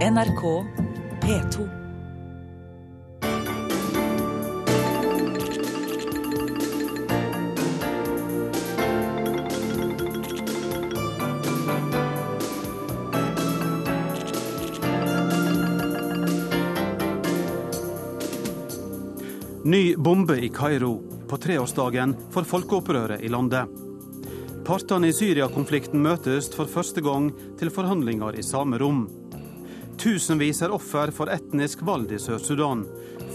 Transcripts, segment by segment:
NRK P2. Ny bombe i Kairo på treårsdagen for folkeopprøret i landet. Partene i Syria-konflikten møtes for første gang til forhandlinger i samme rom. Tusenvis er offer for etnisk vold i Sør-Sudan.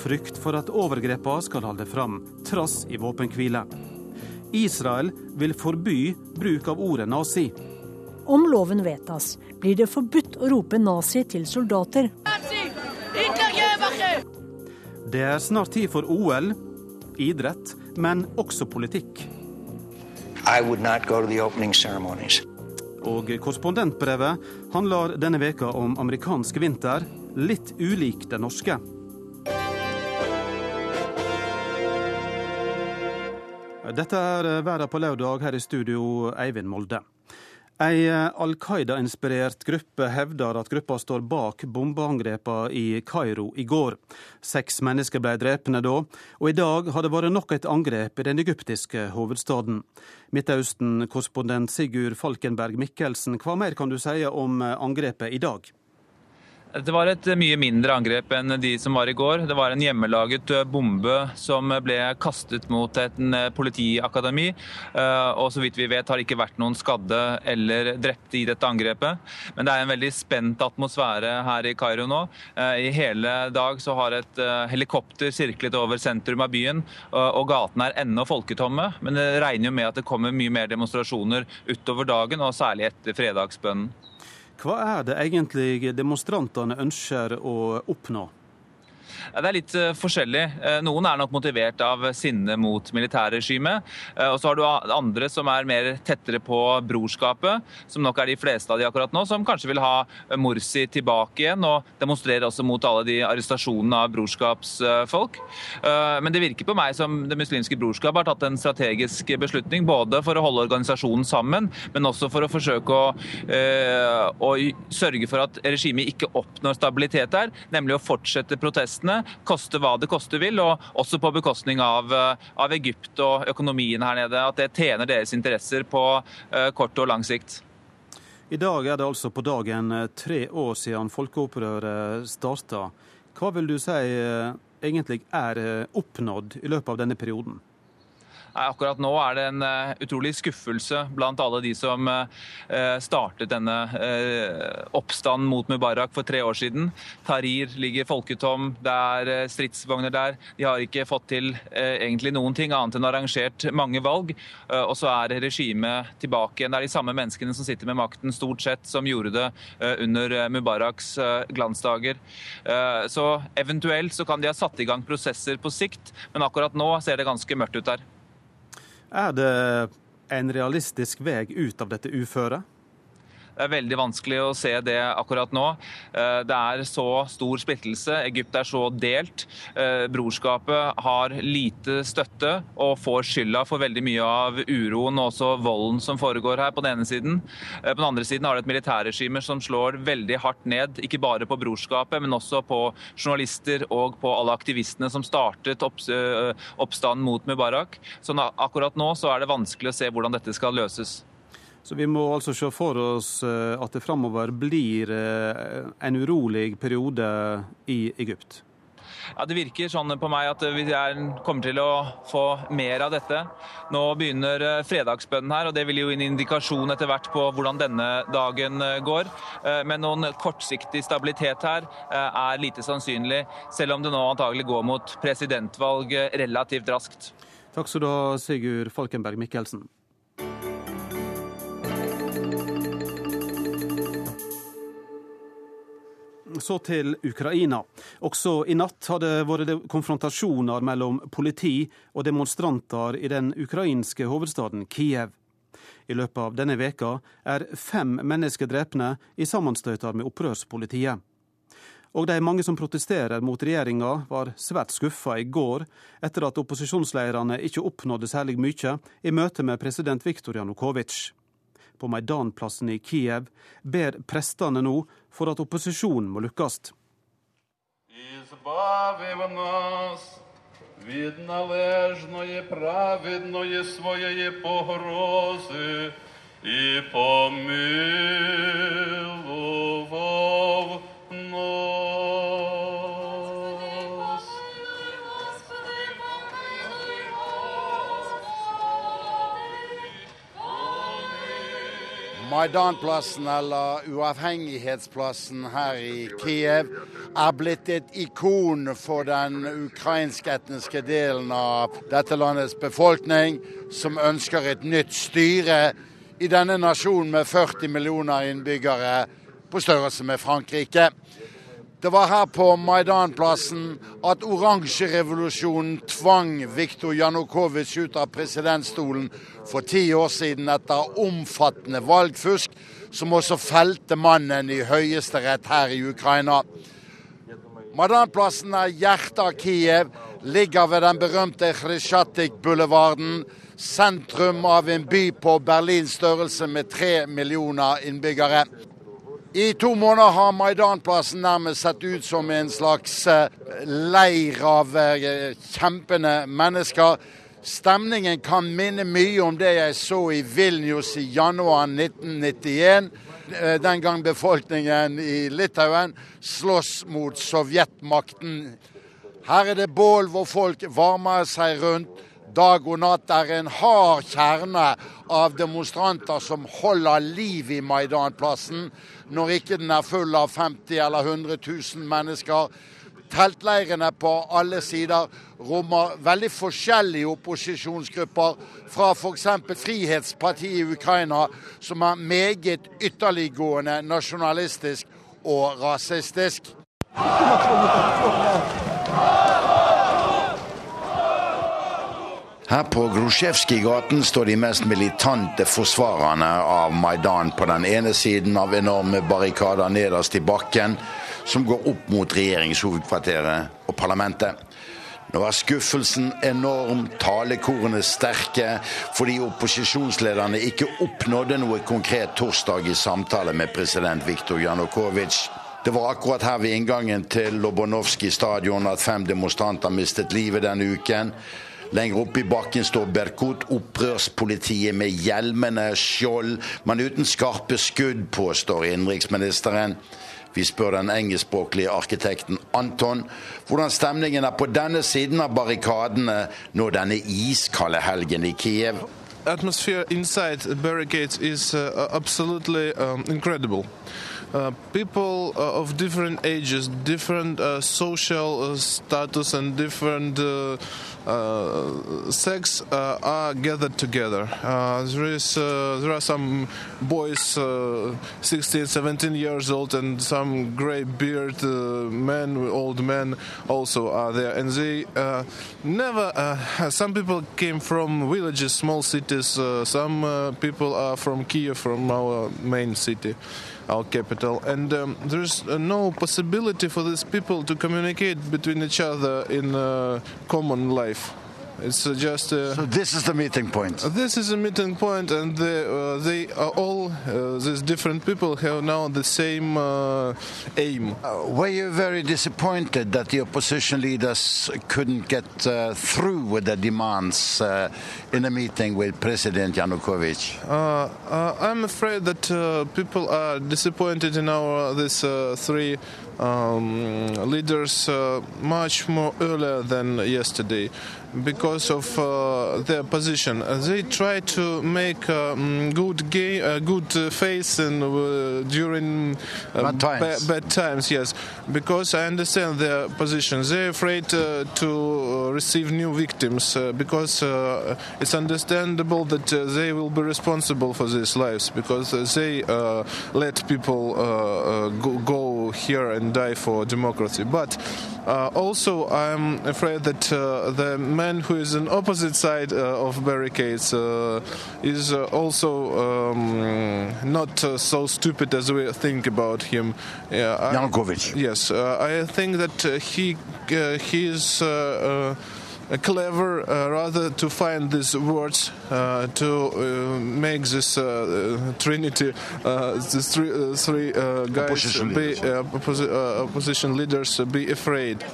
Frykt for at overgrepene skal holde fram, trass i våpenhvile. Israel vil forby bruk av ordet nazi. Om loven vedtas, blir det forbudt å rope nazi til soldater. Det er snart tid for OL, idrett, men også politikk. I would not go to the opening ceremonies. Og korrespondentbrevet handler denne veka om amerikansk vinter, litt ulik den norske. Dette er Verda på lørdag, her i studio Eivind Molde. Ei Al Qaida-inspirert gruppe hevder at gruppa står bak bombeangrepene i Kairo i går. Seks mennesker ble drepne da, og i dag har det vært nok et angrep i den egyptiske hovedstaden. Midtøsten-korrespondent Sigurd Falkenberg Mikkelsen, hva mer kan du si om angrepet i dag? Det var et mye mindre angrep enn de som var i går. Det var en hjemmelaget eh, bombe som ble kastet mot et eh, politiakademi. Eh, og så vidt vi vet har det ikke vært noen skadde eller drepte i dette angrepet. Men det er en veldig spent atmosfære her i Kairo nå. I hele dag så har et helikopter sirklet over sentrum av byen, og gatene er ennå folketomme. Men det regner jo med at det kommer mye mer demonstrasjoner utover dagen, og særlig etter fredagsbønnen. Hva er det egentlig demonstrantene ønsker å oppnå? Det er litt eh, forskjellig. Eh, noen er nok motivert av sinne mot militærregimet. Eh, og så har du andre som er mer tettere på brorskapet, som nok er de fleste av de akkurat nå, som kanskje vil ha Morsi tilbake igjen og demonstrerer også mot alle de arrestasjonene av brorskapsfolk. Men det virker på meg som Det muslimske brorskap har tatt en strategisk beslutning, både for å holde organisasjonen sammen, men også for å forsøke å, å sørge for at regimet ikke oppnår stabilitet der, nemlig å fortsette protestene koste hva det koste vil, og også på bekostning av, eh, av Egypt og økonomien her nede. At det tjener deres interesser på uh, kort og lang sikt. I dag er det altså på dagen eh, tre år siden folkeopprøret starta. Hva vil du si egentlig er oppnådd i løpet av denne perioden? Akkurat nå er det en eh, utrolig skuffelse blant alle de som eh, startet denne eh, oppstanden mot Mubarak for tre år siden. Tahrir ligger folketom, det er stridsvogner der. De har ikke fått til egentlig noen ting annet enn arrangert mange valg. Og så er regimet tilbake igjen. Det er de samme menneskene som sitter med makten stort sett, som gjorde det under Mubaraks glansdager. Så eventuelt så kan de ha satt i gang prosesser på sikt, men akkurat nå ser det ganske mørkt ut der. Er det en realistisk vei ut av dette uføret? Det er veldig vanskelig å se det akkurat nå. Eh, det er så stor splittelse. Egypt er så delt. Eh, brorskapet har lite støtte og får skylda for veldig mye av uroen og også volden som foregår her, på den ene siden. Eh, på den andre siden har det et militærregime som slår veldig hardt ned, ikke bare på brorskapet, men også på journalister og på alle aktivistene som startet oppstanden mot Mubarak. Så akkurat nå så er det vanskelig å se hvordan dette skal løses. Så vi må altså se for oss eh, at det framover blir eh, en urolig periode i Egypt? Ja, Det virker sånn på meg at vi er, kommer til å få mer av dette. Nå begynner eh, fredagsbønnen her, og det vil jo gi en indikasjon etter hvert på hvordan denne dagen går. Men noen kortsiktig stabilitet her er lite sannsynlig, selv om det nå antagelig går mot presidentvalg relativt raskt. Takk skal du ha, Sigurd Falkenberg Mikkelsen. Så til Ukraina. Også i natt har det vært konfrontasjoner mellom politi og demonstranter i den ukrainske hovedstaden Kiev. I løpet av denne veka er fem mennesker drepne i sammenstøter med opprørspolitiet. Og de mange som protesterer mot regjeringa, var svært skuffa i går etter at opposisjonslederne ikke oppnådde særlig mye i møte med president Viktor Janukovitsj på Maidanplassen i Kiev, ber prestene nå for at opposisjonen må lykkes. від належної праведної своєї погрози і помилував Maidanplassen, eller uavhengighetsplassen her i Kiev, er blitt et ikon for den ukrainsk-etniske delen av dette landets befolkning, som ønsker et nytt styre i denne nasjonen med 40 millioner innbyggere, på størrelse med Frankrike. Det var her på Maidanplassen at oransjerevolusjonen tvang Viktor Janukovitsj ut av presidentstolen for ti år siden etter omfattende valgfusk, som også felte mannen i høyesterett her i Ukraina. Maidanplassen er hjertet av Kiev, ligger ved den berømte Khretsjatik-boulevarden, sentrum av en by på Berlins størrelse med tre millioner innbyggere. I to måneder har Maidanplassen nærmest sett ut som en slags eh, leir av eh, kjempende mennesker. Stemningen kan minne mye om det jeg så i Vilnius i januar 1991. Eh, den gang befolkningen i Litauen slåss mot sovjetmakten. Her er det bål hvor folk varmer seg rundt. Dag og natt er en hard kjerne av demonstranter som holder liv i Maidanplassen når ikke den er full av 50 eller 100 000 mennesker. Teltleirene på alle sider rommer veldig forskjellige opposisjonsgrupper, fra f.eks. Frihetspartiet i Ukraina, som er meget ytterliggående nasjonalistisk og rasistisk. Her på Grusjevskij-gaten står de mest militante forsvarerne av Maidan på den ene siden av enorme barrikader nederst i bakken, som går opp mot regjeringshovedkvarteret og parlamentet. Nå er skuffelsen enorm, talekorene sterke, fordi opposisjonslederne ikke oppnådde noe konkret torsdag i samtale med president Viktor Janukovitsj. Det var akkurat her ved inngangen til Lobonovskij stadion at fem demonstranter mistet livet denne uken. Lenger oppe i bakken står Berkut, opprørspolitiet med hjelmene, skjold, men uten skarpe skudd, påstår innenriksministeren. Vi spør den engelskspråklige arkitekten Anton hvordan stemningen er på denne siden av barrikadene nå denne iskalde helgen i Kiev. Atmosphere inside the barricades is uh, absolutely um, incredible. Uh, people uh, of different ages, different uh, social uh, status, and different uh, uh, sex uh, are gathered together. Uh, there is uh, there are some boys, 16, 17 years old, and some grey beard men, old men also are there, and they never. some people came from villages, small cities. some people are from Kiev, from our main city our capital. And um, there's uh, no possibility for these people to communicate between each other in uh, common life. It's uh, just. Uh, so this is the meeting point. This is a meeting point, and they, uh, they are all uh, these different people have now the same uh, aim. Uh, were you very disappointed that the opposition leaders couldn't get through with their demands in a meeting with President Yanukovych? I'm afraid that people are disappointed in our these three um, leaders much more earlier than yesterday because of uh, their position. Uh, they try to make a um, good game, a good uh, face and uh, during uh, bad times. Ba bad times, yes. Because I understand their position. They're afraid to receive new victims because it's understandable that they will be responsible for these lives because they let people go, go, here and die for democracy. But also, I'm afraid that the man who is on opposite side uh, of barricades uh, is uh, also um, not so stupid as we think about him. Yanukovych. Yes, I think that he he is clever uh, rather to find these words uh, to uh, make this uh, trinity, these three, three guys opposition be opposi opposition leaders be afraid.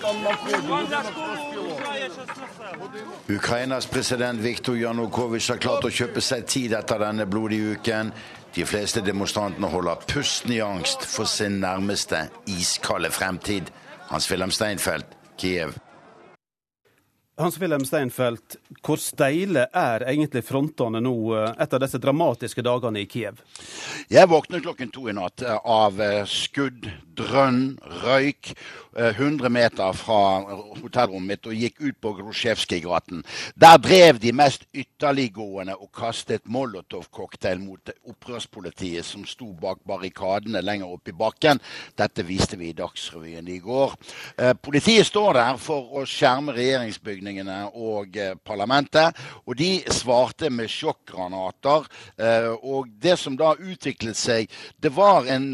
Ukrainas president Viktor Janukovitsj har klart å kjøpe seg tid etter denne blodige uken. De fleste demonstrantene holder pusten i angst for sin nærmeste iskalde fremtid. Hans-Wilhelm Steinfeld, Kiev. Hans-Wilhelm Steinfeld, hvor steile er egentlig frontene nå eh, etter disse dramatiske dagene i Kiev? Jeg våknet klokken to i natt eh, av eh, skudd, drønn, røyk 100 meter fra hotellrommet mitt og gikk ut på Grosjevskij-gaten. Der drev de mest ytterliggående og kastet Molotov-cocktail mot opprørspolitiet som sto bak barrikadene lenger oppe i bakken. Dette viste vi i Dagsrevyen i går. Politiet står der for å skjerme regjeringsbygningene og eh, parlamentet. Og de svarte med sjokkgranater. Eh, og det som da utviklet seg, det var en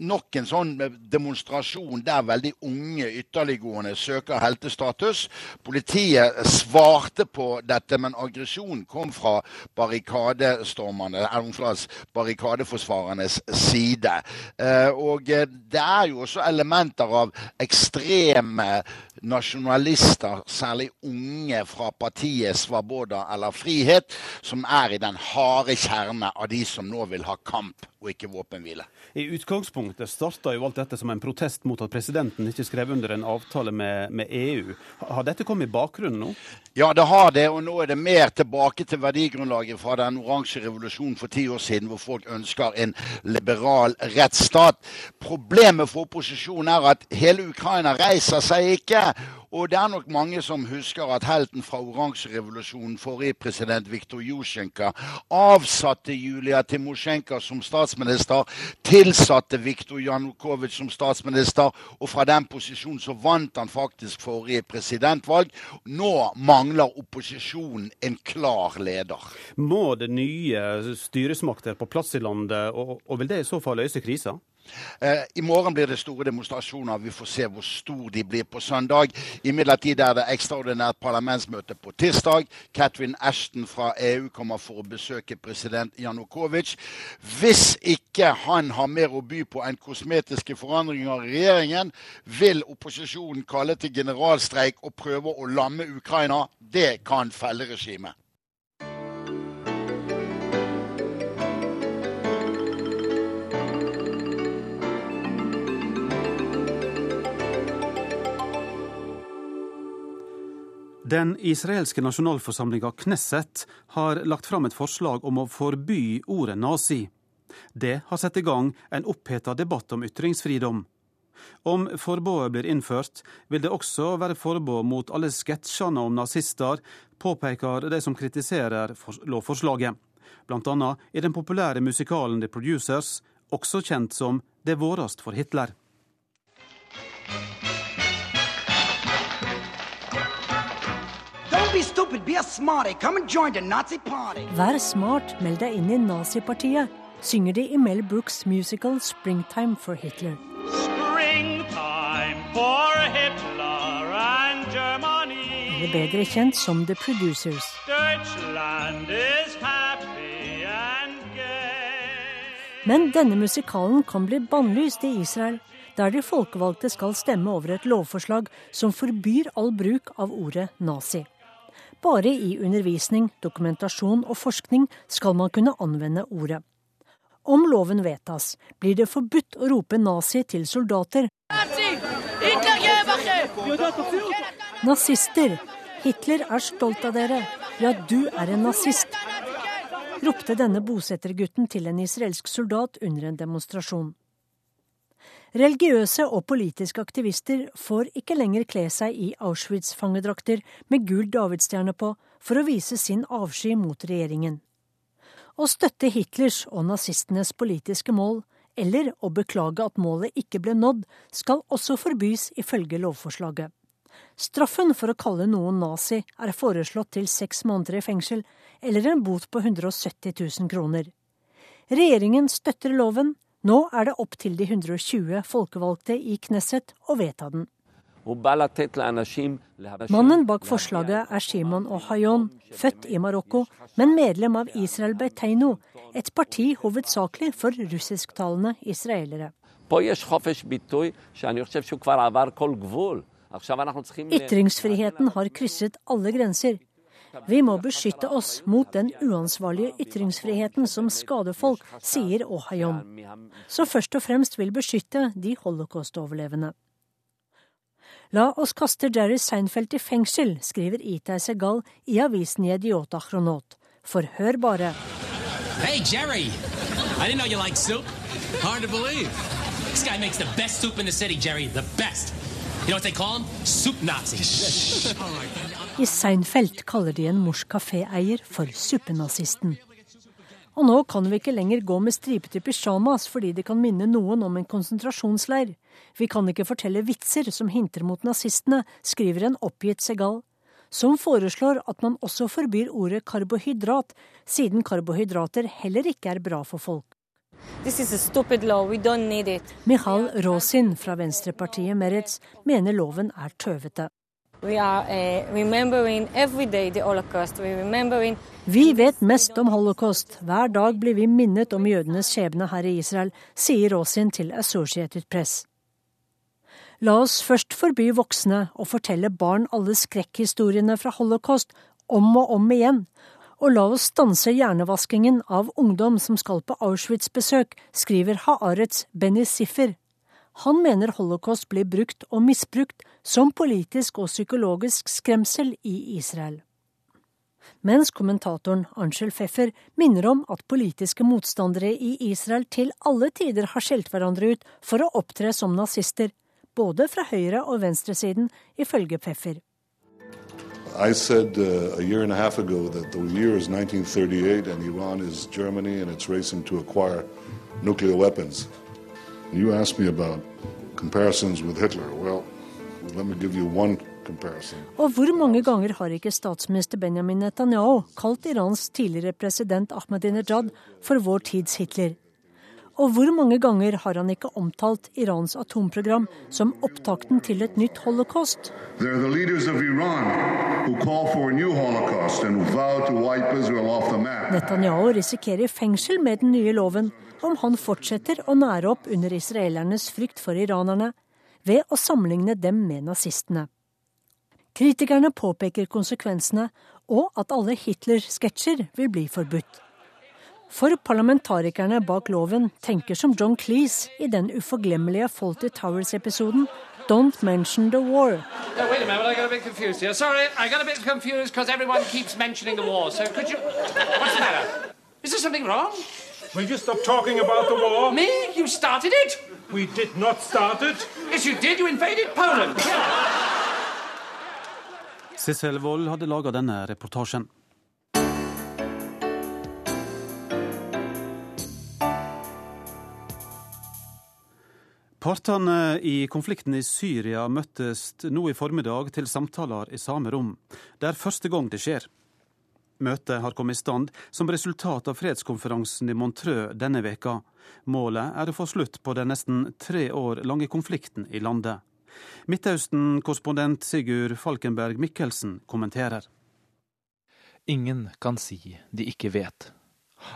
nok en sånn demonstrasjon der veldig unge ytterliggående søker heltestatus. Politiet svarte på dette, men aggresjonen kom fra barrikadeforsvarernes side. Eh, og det er jo også elementer av ekstreme nasjonalister, særlig unge fra partiet Svaboda eller Frihet, som er i den harde kjerne av de som nå vil ha kamp og ikke våpenhvile. I utgangspunktet starta jo alt dette som en protest mot at presidenten ikke skrev under en avtale med, med, EU. Har dette kommet i bakgrunnen nå? Ja, det har det. Og nå er det mer tilbake til verdigrunnlaget fra den oransje revolusjonen for ti år siden, hvor folk ønsker en liberal rettsstat. Problemet for opposisjonen er at hele Ukraina reiser seg ikke. Og det er nok mange som husker at helten fra oransjerevolusjonen, forrige president Viktor Jusjenko, avsatte Julia Timosjenko som statsminister, tilsatte Viktor Janukovitsj som statsminister, og fra den posisjonen så vant han faktisk forrige presidentvalg. Nå mangler opposisjonen en klar leder. Må det nye styresmakter på plass i landet, og, og vil det i så fall løse krisa? Eh, I morgen blir det store demonstrasjoner. Vi får se hvor stor de blir på søndag. Imidlertid er det ekstraordinært parlamentsmøte på tirsdag. Catherine Ashton fra EU kommer for å besøke president Janukovitsj. Hvis ikke han har mer å by på enn kosmetiske forandringer i regjeringen, vil opposisjonen kalle til generalstreik og prøve å lamme Ukraina. Det kan felle regimet. Den israelske nasjonalforsamlinga Knesset har lagt fram et forslag om å forby ordet nazi. Det har satt i gang en oppheta debatt om ytringsfridom. Om forbudet blir innført, vil det også være forbud mot alle sketsjene om nazister, påpeker de som kritiserer lovforslaget. Blant annet i den populære musikalen The Producers, også kjent som Det vårast for Hitler. Vær smart, meld deg inn i nazipartiet, synger de i Mel Brooks musical 'Springtime for Hitler'. Springtime for Hitler and Germany. Eller bedre kjent som The Producers. Men denne musikalen kan bli bannlyst i Israel, der de folkevalgte skal stemme over et lovforslag som forbyr all bruk av ordet nazi. Bare i undervisning, dokumentasjon og forskning skal man kunne anvende ordet. Om loven vedtas, blir det forbudt å rope nazi til soldater. Nazister! Hitler er stolt av dere. Ja, du er en nazist. ropte denne bosettergutten til en israelsk soldat under en demonstrasjon. Religiøse og politiske aktivister får ikke lenger kle seg i Auschwitz-fangedrakter med gul davidsstjerne på for å vise sin avsky mot regjeringen. Å støtte Hitlers og nazistenes politiske mål, eller å beklage at målet ikke ble nådd, skal også forbys ifølge lovforslaget. Straffen for å kalle noen nazi er foreslått til seks måneder i fengsel eller en bot på 170 000 kroner. Regjeringen støtter loven, nå er det opp til de 120 folkevalgte i Knesset å vedta den. Mannen bak forslaget er Shimon Ohayon, født i Marokko, men medlem av Israel Beiteino, et parti hovedsakelig for russisktalende israelere. Ytringsfriheten har krysset alle grenser. Vi må beskytte oss mot den uansvarlige ytringsfriheten som skader folk, sier Ohayom, som først og fremst vil beskytte de holocaust-overlevende. La oss kaste Jerry Seinfeld i fengsel, skriver Itai Segal i avisen Yediota Chronot. For hør bare. Hey, Jerry! I didn't know you like soup. Hard to believe. This guy makes the best soup in the city, Jerry. The best. You know what they call him? Soup Nazi. I Seinfeld kaller de en morsk kaféeier for suppenazisten. Og nå kan vi ikke lenger gå med stripete pysjamas fordi det kan minne noen om en konsentrasjonsleir. Vi kan ikke fortelle vitser som hinter mot nazistene, skriver en oppgitt Segal, som foreslår at man også forbyr ordet karbohydrat, siden karbohydrater heller ikke er bra for folk. Mihal Rosin fra venstrepartiet Meretz mener loven er tøvete. Eh, vi vet mest om holocaust. Hver dag blir vi minnet om jødenes skjebne her i Israel, sier Rosin til Associated Press. La oss først forby voksne å fortelle barn alle skrekkhistoriene fra holocaust om og om igjen, og la oss stanse hjernevaskingen av ungdom som skal på Auschwitz-besøk, skriver Haaretz Benny Siffer. Han mener holocaust blir brukt og misbrukt som politisk og psykologisk skremsel i Israel. Mens kommentatoren Angel Pfeffer minner om at politiske motstandere i Israel til alle tider har skjelt hverandre ut for å opptre som nazister, både fra høyre- og venstresiden, ifølge Pfeffer. I said uh, a year and a half ago that the year is 1938 and Iran is Germany and it's racing to acquire nuclear weapons. You asked me about comparisons with Hitler. Well, let me give you one. Og hvor mange ganger har ikke statsminister Benjamin Netanyahu kalt Irans tidligere president Ahmadinejad for vår tids Hitler? Og hvor mange ganger har han ikke omtalt Irans atomprogram som opptakten til et nytt holocaust? Netanyahu risikerer fengsel med den nye loven om han fortsetter å nære opp under israelernes frykt for iranerne ved å sammenligne dem med nazistene. Kritikerne påpeker konsekvensene og at alle Hitler-sketsjer vil bli forbudt. For parlamentarikerne bak loven tenker som John Cleese i den uforglemmelige Faulty Towers-episoden Don't mention the war. No, wait a minute, I got a bit confused here. Sorry, I got a bit confused because everyone keeps the war. So could you... What's the matter? Will you stop talking about the war? Me? You started it? We did not start it. Yes, you did. You invaded Poland. Sissel Wold hadde laga denne reportasjen. Partene i konflikten i Syria møttes nå i formiddag til samtaler i samme rom. Det er første gang det skjer. Møtet har kommet i stand som resultat av fredskonferansen i Montreux denne veka. Målet er å få slutt på den nesten tre år lange konflikten i landet. Midtøsten-korrespondent Sigurd Falkenberg Mikkelsen kommenterer. Ingen kan si de ikke vet.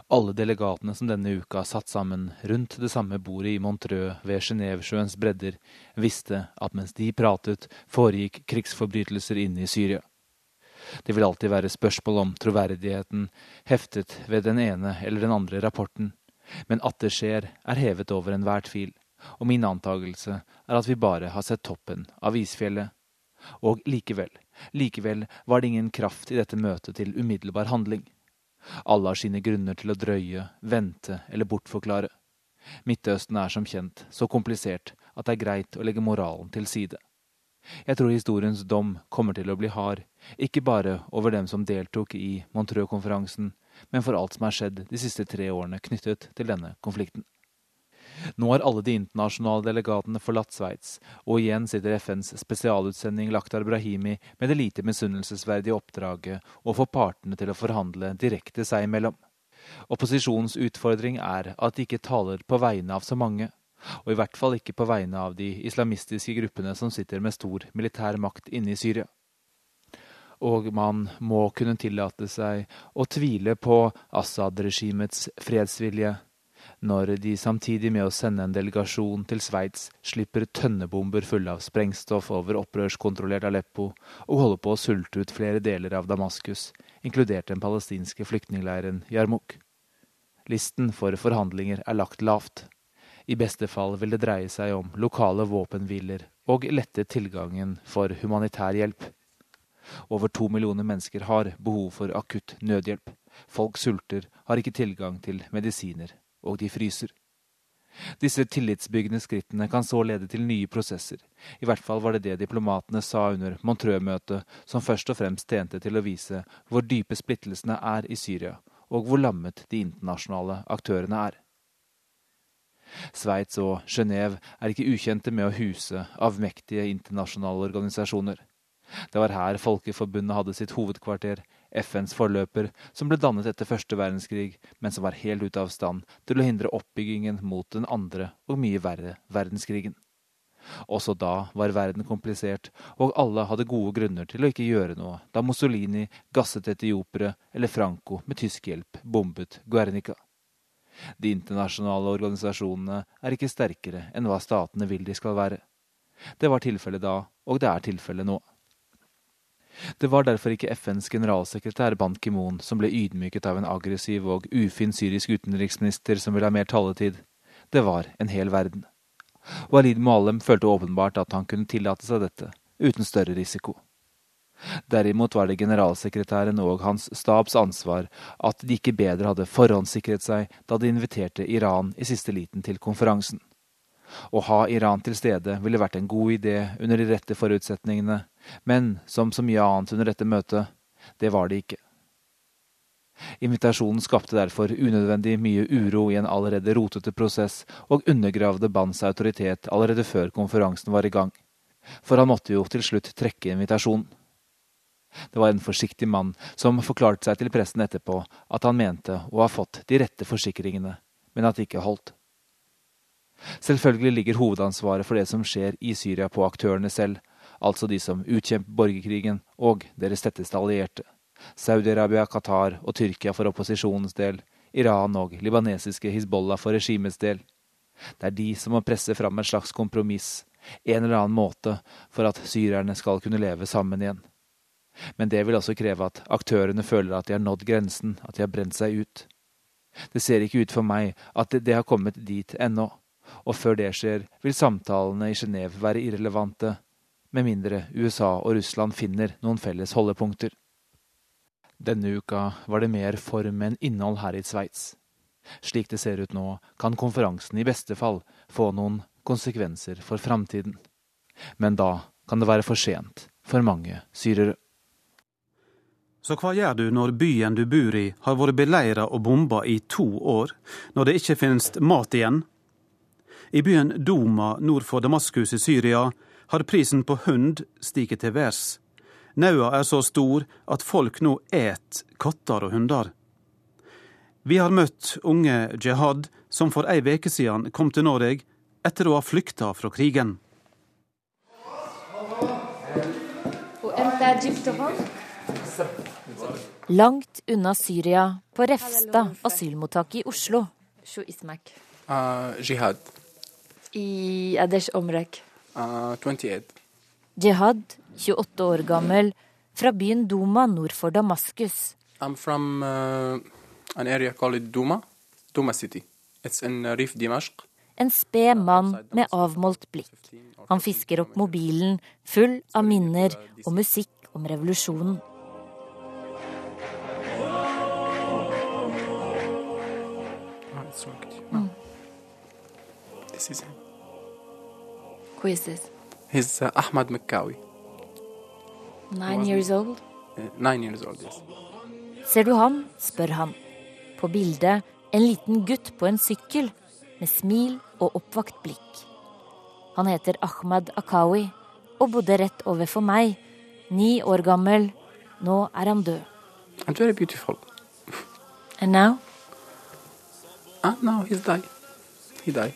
Alle delegatene som denne uka satt sammen rundt det samme bordet i Montreux ved Genévesjøens bredder, visste at mens de pratet, foregikk krigsforbrytelser inne i Syria. Det vil alltid være spørsmål om troverdigheten heftet ved den ene eller den andre rapporten, men at det skjer, er hevet over enhver tvil, og min antagelse er at vi bare har sett toppen av isfjellet. Og likevel, likevel var det ingen kraft i dette møtet til umiddelbar handling. Alle har sine grunner til å drøye, vente eller bortforklare. Midtøsten er som kjent så komplisert at det er greit å legge moralen til side. Jeg tror historiens dom kommer til å bli hard, ikke bare over dem som deltok i Montreux-konferansen, men for alt som er skjedd de siste tre årene knyttet til denne konflikten. Nå har alle de internasjonale delegatene forlatt Sveits, og igjen sitter FNs spesialutsending Lakhdar Brahimi med det lite misunnelsesverdige oppdraget å få partene til å forhandle direkte seg imellom. Opposisjonens utfordring er at de ikke taler på vegne av så mange, Og i hvert fall ikke på vegne av de islamistiske gruppene som sitter med stor militær makt inne i Syria. Og man må kunne tillate seg å tvile på Assad-regimets fredsvilje når de samtidig med å sende en delegasjon til Sveits slipper tønnebomber fulle av sprengstoff over opprørskontrollert Aleppo og holder på å sulte ut flere deler av Damaskus, inkludert den palestinske flyktningleiren Jarmuk. Listen for forhandlinger er lagt lavt. I beste fall vil det dreie seg om lokale våpenhviler og lette tilgangen for humanitær hjelp. Over to millioner mennesker har behov for akutt nødhjelp. Folk sulter, har ikke tilgang til medisiner og de fryser. Disse tillitsbyggende skrittene kan så lede til nye prosesser. I hvert fall var det det diplomatene sa under Montreux-møtet, som først og fremst tjente til å vise hvor dype splittelsene er i Syria, og hvor lammet de internasjonale aktørene er. Sveits og Genéve er ikke ukjente med å huse avmektige internasjonale organisasjoner. Det var her Folkeforbundet hadde sitt hovedkvarter, FNs forløper, som ble dannet etter første verdenskrig, men som var helt ute av stand til å hindre oppbyggingen mot den andre og mye verre verdenskrigen. Også da var verden komplisert, og alle hadde gode grunner til å ikke gjøre noe da Mussolini gasset etiopiere eller Franco med tysk hjelp bombet Guernica. De internasjonale organisasjonene er ikke sterkere enn hva statene vil de skal være. Det var tilfellet da, og det er tilfellet nå. Det var derfor ikke FNs generalsekretær Ban Ki-moon som ble ydmyket av en aggressiv og ufin syrisk utenriksminister som ville ha mer taletid. Det var en hel verden. Walid Muallem følte åpenbart at han kunne tillate seg dette, uten større risiko. Derimot var det generalsekretæren og hans stabs ansvar at de ikke bedre hadde forhåndssikret seg da de inviterte Iran i siste liten til konferansen. Å ha Iran til stede ville vært en god idé under de rette forutsetningene, men som så mye annet under dette møtet, det var det ikke. Invitasjonen skapte derfor unødvendig mye uro i en allerede rotete prosess, og undergravde Bans autoritet allerede før konferansen var i gang. For han måtte jo til slutt trekke invitasjonen. Det var en forsiktig mann som forklarte seg til pressen etterpå at han mente å ha fått de rette forsikringene, men at det ikke holdt. Selvfølgelig ligger hovedansvaret for det som skjer i Syria på aktørene selv, altså de som utkjemper borgerkrigen og deres tetteste allierte. Saudi-Arabia, Qatar og Tyrkia for opposisjonens del, Iran og libanesiske Hizbollah for regimets del. Det er de som må presse fram et slags kompromiss, en eller annen måte, for at syrerne skal kunne leve sammen igjen. Men det vil også kreve at aktørene føler at de har nådd grensen, at de har brent seg ut. Det ser ikke ut for meg at det har kommet dit ennå, og før det skjer, vil samtalene i Genéve være irrelevante, med mindre USA og Russland finner noen felles holdepunkter. Denne uka var det mer form enn innhold her i Sveits. Slik det ser ut nå, kan konferansen i beste fall få noen konsekvenser for framtiden. Men da kan det være for sent for mange syrere. Så hva gjør du når byen du bor i har vært beleira og bomba i to år, når det ikke finnes mat igjen? I byen Doma nord for Damaskus i Syria har prisen på hund stiget til værs. Naua er så stor at folk nå et katter og hunder. Vi har møtt unge Jihad, som for ei veke siden kom til Norge etter å ha flykta fra krigen. Langt unna Syria, på Refstad asylmottak i Oslo. Uh, jihad. I Adesh Omrek. Uh, 28. Jihad, 28 år gammel, fra byen Duma nord for Damaskus. I'm from uh, an area called Duma, Duma city. It's in Rif Dimashq. En sped mann med avmålt blikk. Han fisker opp mobilen, full av minner og musikk om revolusjonen. Is him. Who is this? He's uh, Ahmad Mekkawi. Nine years old? Uh, nine years old, yes. Ser du han? spør han. På bildet en liten gutt på en sykkel med smil og oppvakt blikk. Han heter Ahmad Akawi og bodde rett overfor meg. Ni år gammel. Nå er han død. And very beautiful. And now? Ah, now he's died. He died.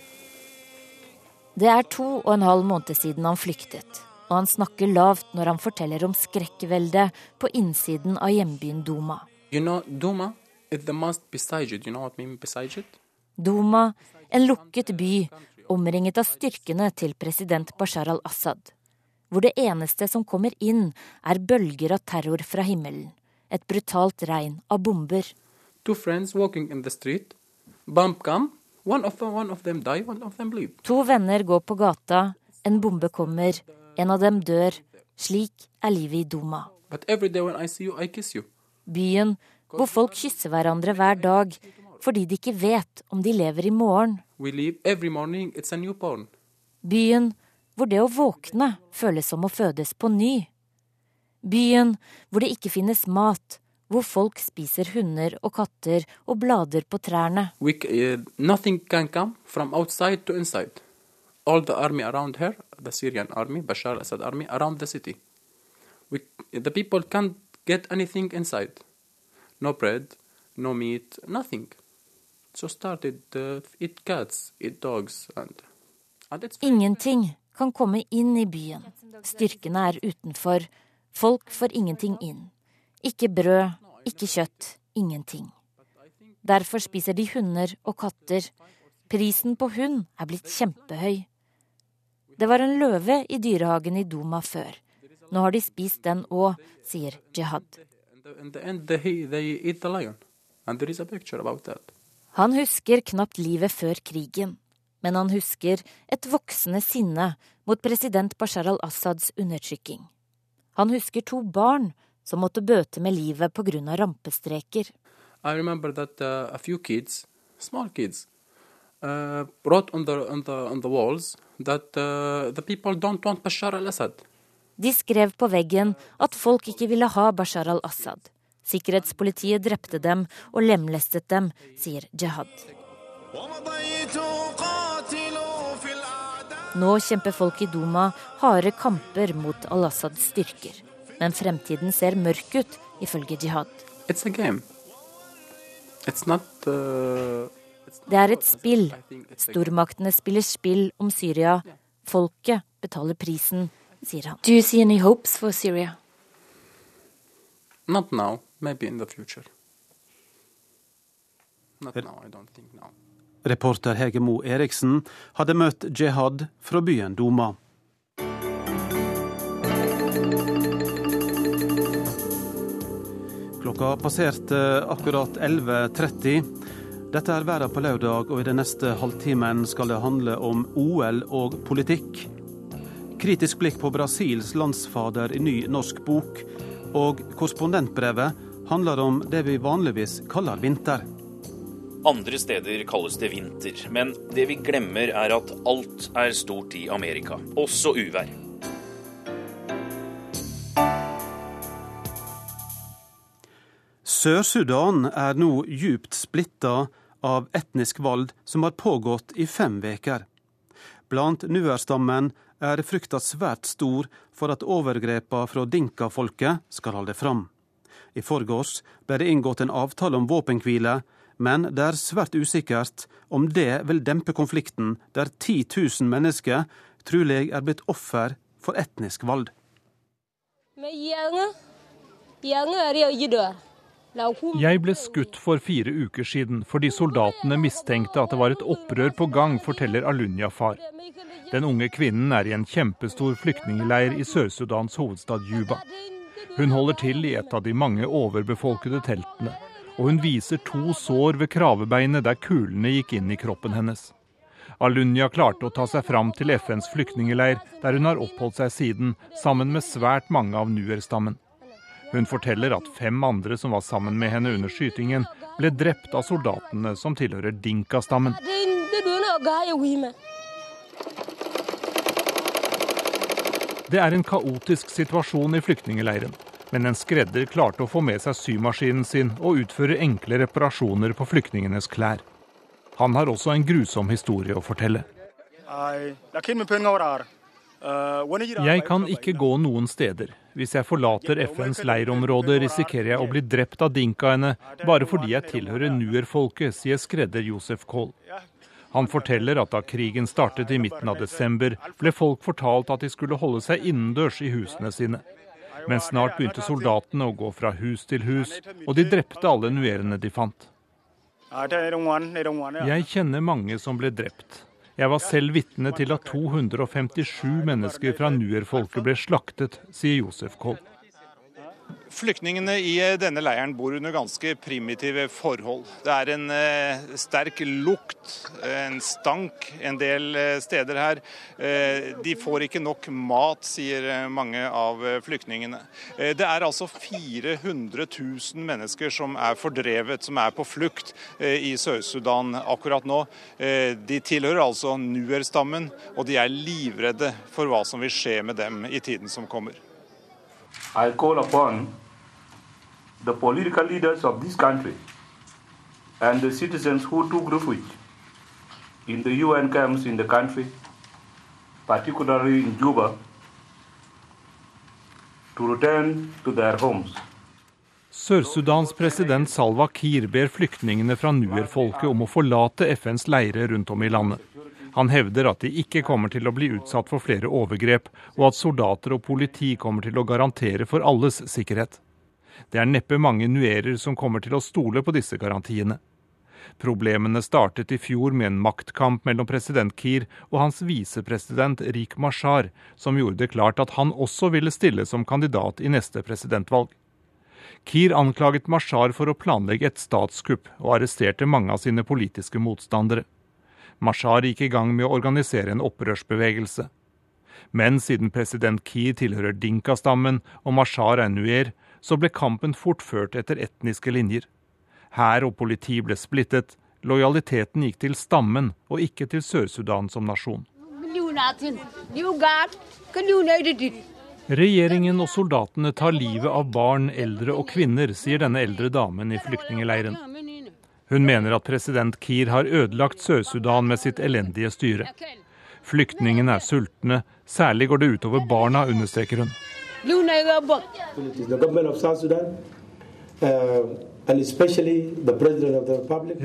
Det er to og en halv måned siden han flyktet, og han snakker lavt når han forteller om skrekkveldet på innsiden av hjembyen Duma. You know, Duma. You know I mean? Duma, en lukket by omringet av styrkene til president Bashar al-Assad, hvor det eneste som kommer inn, er bølger av terror fra himmelen, et brutalt regn av bomber. Two friends walking in the street, bomb come, one of them, one of them die, one of them live. To venner går på gata, en bombe kommer, en av dem dør. Slik er livet i Duma. But every day when I see you, I kiss you. Byen hvor folk kysser hverandre hver dag fordi de ikke vet om de lever i morgen. We live every morning, it's a newborn. Byen hvor det å våkne føles som å fødes på ny. Byen hvor det ikke finnes mat, hvor folk spiser hunder og katter og blader på trærne. We, uh, nothing can come from outside to inside. All the army around here, the Syrian army, Bashar al-Assad army, around the city. We, the people can't get anything inside. No bread, no meat, nothing. So started uh, eat cats, eat dogs, and, and it's Ingenting kan komme inn i byen. Styrkene er utenfor. Folk får ingenting inn. Ikke brød, ikke kjøtt, ingenting. Derfor spiser de hunder og katter. Prisen på hund er blitt kjempehøy. Det var en løve i dyrehagen i Duma før. Nå har de spist den òg, sier Jihad. Han husker knapt livet før krigen, men han husker et voksende sinne mot president Bashar al-Assads undertrykking. Han husker to barn som måtte bøte med livet pga. rampestreker. I remember that uh, a few kids, small kids, uh, wrote on the, on, the, on the walls that uh, the people don't want Bashar al-Assad. De skrev på veggen at folk ikke ville ha Bashar al-Assad. Sikkerhetspolitiet drepte dem og lemlestet dem, sier Jihad. Nå kjemper folk i Duma harde kamper mot al-Assads styrker. Men fremtiden ser mørk ut, ifølge Jihad. It's a game. It's not, uh, Det er et spill. Stormaktene spiller spill om Syria. Folket betaler prisen, sier han. Do you see any hopes for Syria? not now, maybe in the future. Not now, I don't think now. Reporter Hege Mo Eriksen hadde møtt Jihad fra byen Duma. Klokka passerte akkurat 11.30. Dette er Verden på lørdag, og i den neste halvtimen skal det handle om OL og politikk. Kritisk blikk på Brasils landsfader i ny norsk bok. Og korrespondentbrevet handler om det vi vanligvis kaller vinter. Andre steder kalles det vinter, men det vi glemmer er at alt er stort i Amerika, også uvær. Sør-Sudan er nå djupt splitta av etnisk vold som har pågått i fem veker. Blant nuerstammen er frykta svært stor for at overgrepa fra dinka-folket skal holde fram. I forgårs ble det inngått en avtale om våpenhvile, men det er svært usikkert om det vil dempe konflikten der 10 000 mennesker trolig er blitt offer for etnisk vold. Jeg ble skutt for fire uker siden fordi soldatene mistenkte at det var et opprør på gang, forteller Alunya-far. Den unge kvinnen er i en kjempestor flyktningleir i Sør-Sudans hovedstad Juba. Hun holder til i et av de mange overbefolkede teltene, og hun viser to sår ved kravebeinet der kulene gikk inn i kroppen hennes. Alunya klarte å ta seg fram til FNs flyktningleir, der hun har oppholdt seg siden, sammen med svært mange av nuerstammen. Hun forteller at fem andre som var sammen med henne under skytingen, ble drept av soldatene som tilhører dinka-stammen. Det er en kaotisk situasjon i flyktningeleiren, men en skredder klarte å få med seg symaskinen sin og utføre enkle reparasjoner på flyktningenes klær. Han har også en grusom historie å fortelle. Jeg kan ikke gå noen steder. Hvis jeg forlater FNs leirområde, risikerer jeg å bli drept av dinkaene bare fordi jeg tilhører nuerfolket, sier skredder Josef Kohl. Han forteller at da krigen startet i midten av desember, ble folk fortalt at de skulle holde seg innendørs i husene sine. Men snart begynte soldatene å gå fra hus til hus, og de drepte alle nuerene de fant. Jeg kjenner mange som ble drept. Jeg var selv vitne til at 257 mennesker fra Nuer-folket ble slaktet, sier Josef Koll. Flyktningene i eh, denne leiren bor under ganske primitive forhold. Det er en eh, sterk lukt, en stank en del eh, steder her. De får ikke nok mat, sier mange av flyktningene. det er altså 400 000 mennesker som er fordrevet, som er på flukt i Sør-Sudan akkurat nå. de tilhører altså nuer-stammen, og de er livredde for hva som vil skje med dem i tiden som kommer. I call upon the political leaders of this country and the citizens who took refuge in the UN camps in the country, particularly in Juba, to return to their homes. Sør-Sudans president Salwa Kiir ber flyktningene fra nuer-folket om å forlate FNs leirer rundt om i landet. Han hevder at de ikke kommer til å bli utsatt for flere overgrep, og at soldater og politi kommer til å garantere for alles sikkerhet. Det er neppe mange nuerer som kommer til å stole på disse garantiene. Problemene startet i fjor med en maktkamp mellom president Kiir og hans visepresident Rik Mashar, som gjorde det klart at han også ville stille som kandidat i neste presidentvalg. Kiir anklaget Mashar for å planlegge et statskupp, og arresterte mange av sine politiske motstandere. Mashar gikk i gang med å organisere en opprørsbevegelse. Men siden president Kiir tilhører Dinka-stammen og Mashar er nuer, så ble kampen fort ført etter etniske linjer. Hær og politi ble splittet, lojaliteten gikk til stammen og ikke til Sør-Sudan som nasjon. Regjeringen og soldatene tar livet av barn, eldre og kvinner, sier denne eldre damen i flyktningeleiren. Hun mener at president Kiir har ødelagt Sør-Sudan med sitt elendige styre. Flyktningene er sultne, særlig går det utover barna, understreker hun.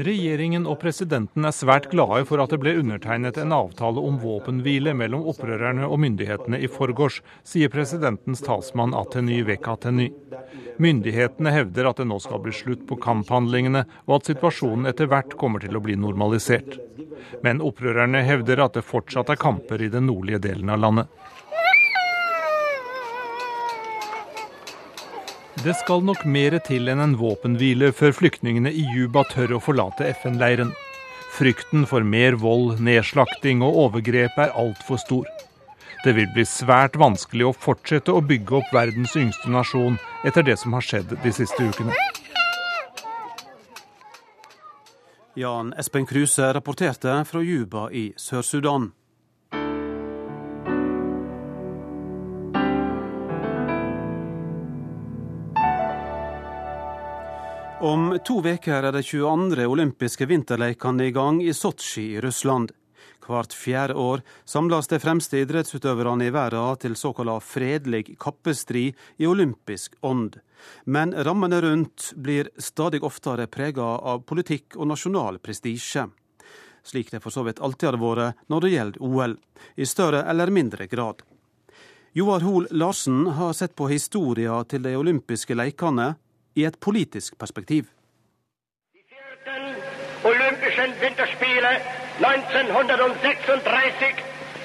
Regjeringen og presidenten er svært glade for at det ble undertegnet en avtale om våpenhvile mellom opprørerne og myndighetene i forgårs, sier presidentens talsmann Ateny Vekateny. Myndighetene hevder at det nå skal bli slutt på kamphandlingene, og at situasjonen etter hvert kommer til å bli normalisert. Men opprørerne hevder at det fortsatt er kamper i den nordlige delen av landet. Det skal nok mer til enn en våpenhvile før flyktningene i Juba tør å forlate FN-leiren. Frykten for mer vold, nedslakting og overgrep er altfor stor. Det vil bli svært vanskelig å fortsette å bygge opp verdens yngste nasjon etter det som har skjedd de siste ukene. Jan Espen Kruse rapporterte fra Juba i Sør-Sudan. Om to uker er de 22. olympiske vinterleikene i gang i Sotsji i Russland. Hvert fjerde år samles de fremste idrettsutøverne i verden til såkalt fredelig kappestrid i olympisk ånd. Men rammene rundt blir stadig oftere prega av politikk og nasjonal prestisje. Slik det for så vidt alltid har vært når det gjelder OL, i større eller mindre grad. Joar Hoel Larsen har sett på historia til de olympiske leikene i et politisk perspektiv. Olympischen Winterspiele 1936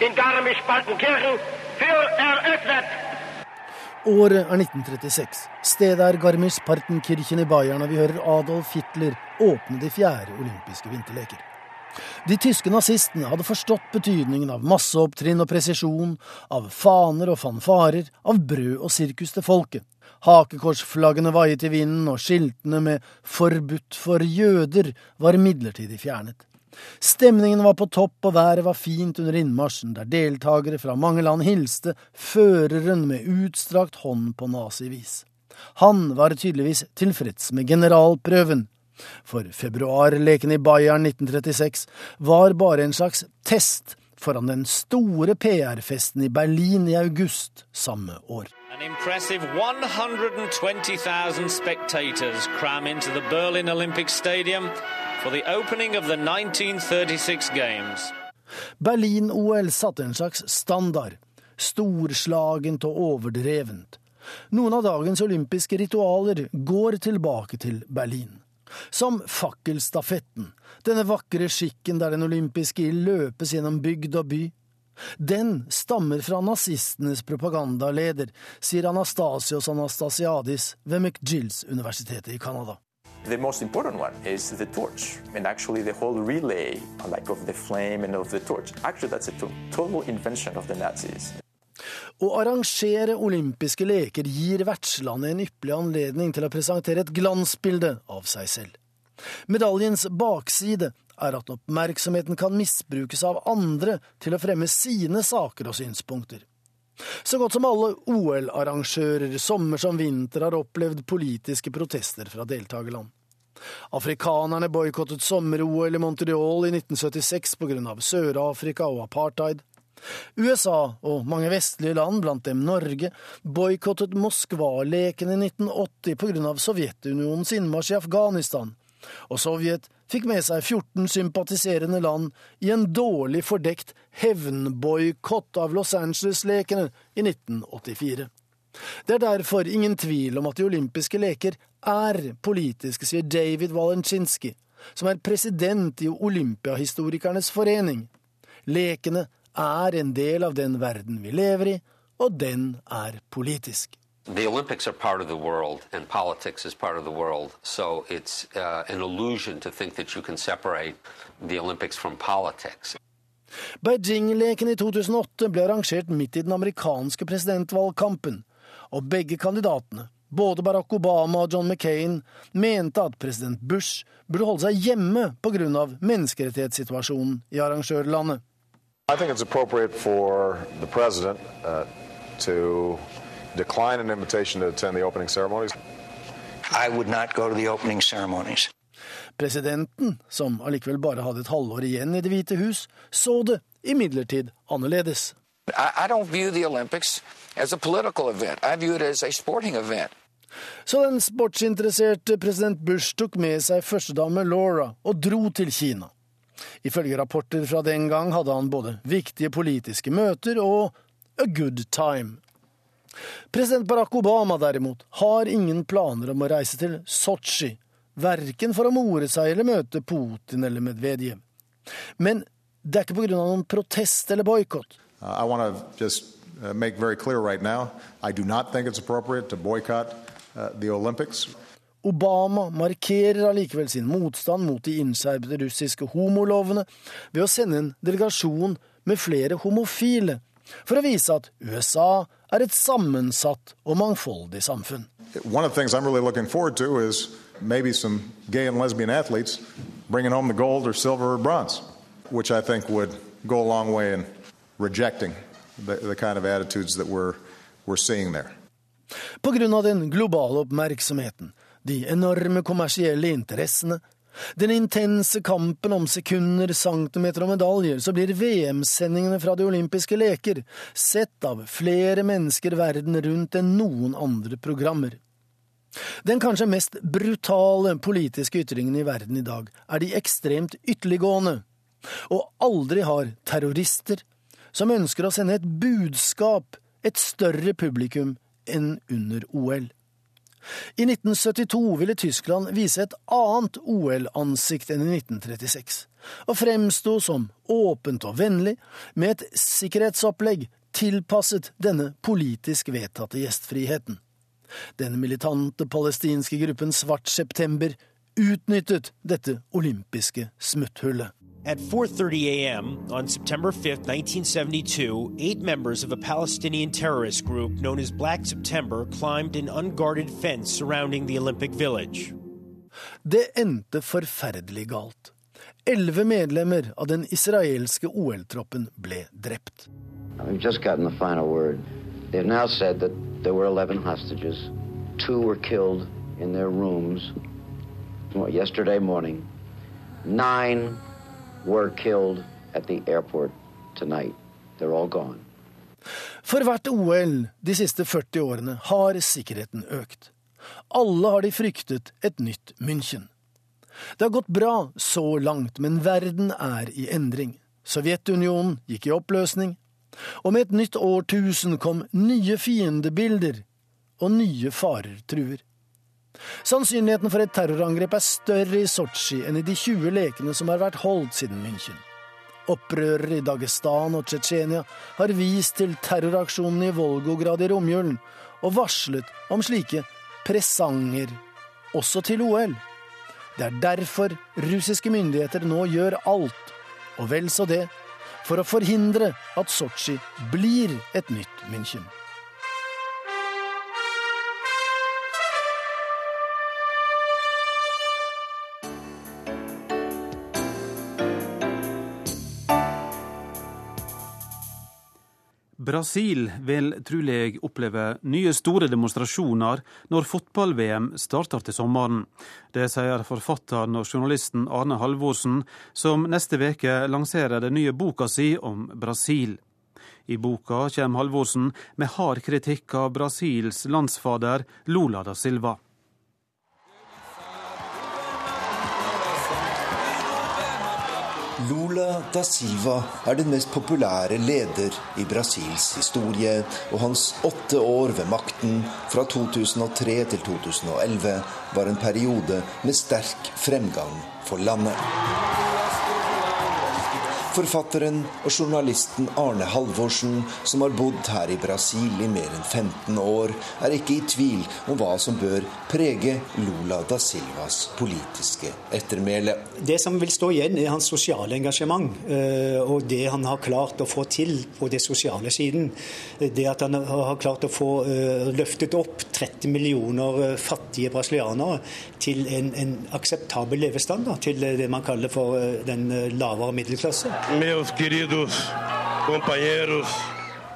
in Garmisch-Partenkirchen für eröffnet. Året er 1936. Stedet er Garmisch-Partenkirchen i Bayern, og vi hører Adolf Hitler åpne de fjerde olympiske vinterleker. De tyske nazistene hadde forstått betydningen av masseopptrinn og presisjon, av faner og fanfarer, av brød og sirkus til folket. Hakekorsflaggene vaiet i vinden, og skiltene med 'forbudt for jøder' var midlertidig fjernet. Stemningen var på topp, og været var fint under innmarsjen, der deltakere fra mange land hilste føreren med utstrakt hånd på nazivis. Han var tydeligvis tilfreds med generalprøven. For februarleken i Bayern 1936 var bare en slags test foran den store PR-festen i Berlin i august samme år. An impressive 120,000 spectators cram into the Berlin Olympic Stadium for the opening of the 1936 Games. Berlin-OL satte en slags standard. Storslagent og overdrevent. Noen av dagens olympiske ritualer går tilbake til Berlin. Som fakkelstafetten, denne vakre skikken der den olympiske ild løpes gjennom bygd og by. Den stammer fra nazistenes propagandaleder, sier Anastasios Anastasiadis ved McGills-universitetet i Canada. The most important one is the torch, and actually the whole relay, like of the flame and of the torch. Actually, that's a total invention of the Nazis. Å arrangere olympiske leker gir vertslandet en ypperlig anledning til å presentere et glansbilde av seg selv. Medaljens bakside er at oppmerksomheten kan misbrukes av andre til å fremme sine saker og synspunkter. Så godt som alle OL-arrangører, sommer som vinter, har opplevd politiske protester fra deltakerland. Afrikanerne boikottet sommer-OL i Montreal i 1976 på grunn av Sør-Afrika og apartheid. USA og mange vestlige land, blant dem Norge, boikottet Moskva-leken i 1980 på grunn av Sovjetunionens innmarsj i Afghanistan, og Sovjet fikk med seg 14 sympatiserende land i en dårlig fordekt hevnboikott av Los Angeles-lekene i 1984. Det er derfor ingen tvil om at de olympiske leker er politiske, sier David Walenczynski, som er president i Olympiahistorikernes forening. Lekene er en del av den verden vi lever i, og den er politisk. The Olympics are part of the world, and politics is part of the world. So it's uh, an illusion to think that you can separate the Olympics from politics. Beijing-leken i 2008 ble arrangert midt i den amerikanske presidentvalgkampen, og begge kandidatene, både Barack Obama og John McCain, mente at president Bush burde holde seg hjemme pga. menneskerettighetssituasjonen i arrangørlandet. I think it's appropriate for the president uh, to decline an invitation to attend the opening ceremonies. I would not go to the opening ceremonies. Presidenten, som allikevel bare hadde et halvår igjen i Det hvite hus, så det imidlertid annerledes. I, I don't view the Olympics as a political event. I view it as a sporting event. Så den sportsinteresserte president Bush tok med seg førstedame Laura og dro til Kina. Ifølge rapporter fra den gang hadde han både viktige politiske møter og a good time. President Barack Obama derimot har ingen planer om å reise til Sotsji, verken for å more seg eller møte Putin eller Medvedev. Men det er ikke av noen protest eller boikott. Uh, I do not think it's appropriate to boycott uh, the Olympics. Obama markerer allikevel sin motstand mot de innskjerpede russiske homolovene ved å sende en delegasjon med flere homofile, for å vise at USA er et sammensatt og mangfoldig samfunn. One of the things I'm really looking forward to is maybe some gay and lesbian athletes bringing home the gold or silver or bronze, which I think would go a long way in rejecting the, the kind of attitudes that we're, we're seeing there. På grunn av den globale oppmerksomheten, de enorme kommersielle interessene, den intense kampen om sekunder, centimeter og medaljer, så blir VM-sendingene fra de olympiske leker sett av flere mennesker verden rundt enn noen andre programmer. Den kanskje mest brutale politiske ytringen i verden i dag er de ekstremt ytterliggående, og aldri har terrorister, som ønsker å sende et budskap, et større publikum enn under OL. I 1972 ville Tyskland vise et annet OL-ansikt enn i 1936, og fremsto som åpent og vennlig, med et sikkerhetsopplegg tilpasset denne politisk vedtatte gjestfriheten. Den militante palestinske gruppen Svart september utnyttet dette olympiske smutthullet. At 4:30 a.m. on September 5, 1972, eight members of a Palestinian terrorist group known as Black September climbed an unguarded fence surrounding the Olympic Village. Det endte forferdelig galt. Elleve medlemmer av den israelske OL-troppen ble drept. We've just gotten the final word. They've now said that there were 11 hostages. Two were killed in their rooms yesterday morning. Nine were killed at the airport tonight. They're all gone. For hvert OL de siste 40 årene har sikkerheten økt. Alle har de fryktet et nytt München. Det har gått bra så langt, men verden er i endring. Sovjetunionen gikk i oppløsning, og med et nytt årtusen kom nye fiendebilder, og nye farer truer. Sannsynligheten for et terrorangrep er større i Sotsji enn i de 20 lekene som har vært holdt siden München. Opprørere i Dagestan og Tsjetsjenia har vist til terroraksjonen i Volgograd i romjulen, og varslet om slike presanger også til OL. Det er derfor russiske myndigheter nå gjør alt, og vel så det, for å forhindre at Sotsji blir et nytt München. Brasil vil trolig oppleve nye store demonstrasjoner når fotball-VM starter til sommeren. Det sier forfatteren og journalisten Arne Halvorsen, som neste uke lanserer den nye boka si om Brasil. I boka kommer Halvorsen med hard kritikk av Brasils landsfader Lula da Silva. Lula da Silva er den mest populære leder i Brasils historie, og hans åtte år ved makten, fra 2003 til 2011, var en periode med sterk fremgang for landet. Forfatteren og journalisten Arne Halvorsen, som har bodd her i Brasil i mer enn 15 år, er ikke i tvil om hva som bør prege Lula da Silvas politiske ettermæle. Det som vil stå igjen, er hans sosiale engasjement eh, og det han har klart å få til på det sosiale siden. Det at han har klart å få eh, løftet opp 30 millioner eh, fattige brasilianere til en, en akseptabel levestandard, til det man kaller for den lavere middelklasse. Meus queridos.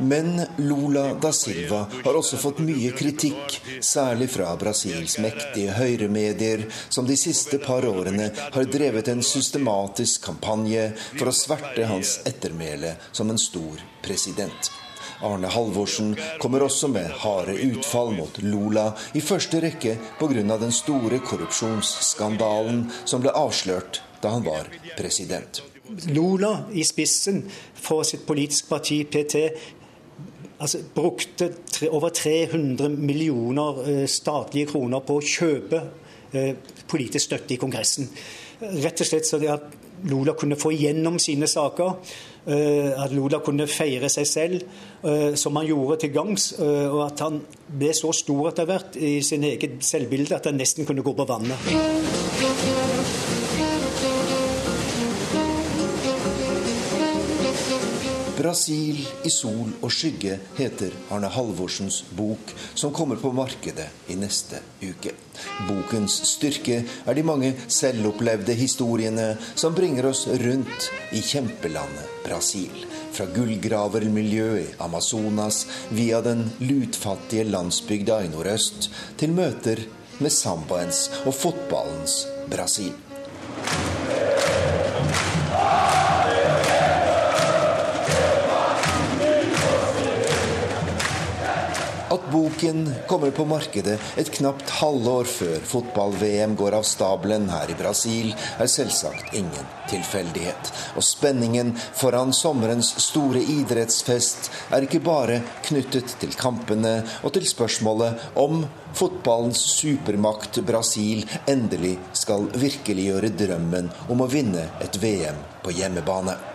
Men Lula da Silva har også fått mye kritikk, særlig fra Brasils mektige høyremedier, som de siste par årene har drevet en systematisk kampanje for å sverte hans ettermæle som en stor president. Arne Halvorsen kommer også med harde utfall mot Lula, i første rekke pga. den store korrupsjonsskandalen som ble avslørt da han var president. Lula i spissen for sitt politiske parti PT altså, brukte tre, over 300 millioner eh, statlige kroner på å kjøpe eh, politisk støtte i Kongressen. Rett og slett så det at Lula kunne få igjennom sine saker. Eh, at Lula kunne feire seg selv, som han gjorde til gangs. Eh, og at han ble så stor etter hvert i sin eget selvbilde at han nesten kunne gå på vannet. Brasil i sol og skygge heter Arne Halvorsens bok, som kommer på markedet i neste uke. Bokens styrke er de mange selvopplevde historiene som bringer oss rundt i kjempelandet Brasil. Fra gullgravermiljøet i Amazonas via den lutfattige landsbygda i nordøst, til møter med sambaens og fotballens Brasil. Boken kommer på markedet et knapt halvår før fotball-VM går av stabelen her i Brasil, er selvsagt ingen tilfeldighet. Og spenningen foran sommerens store idrettsfest er ikke bare knyttet til kampene og til spørsmålet om fotballens supermakt Brasil endelig skal virkeliggjøre drømmen om å vinne et VM på hjemmebane.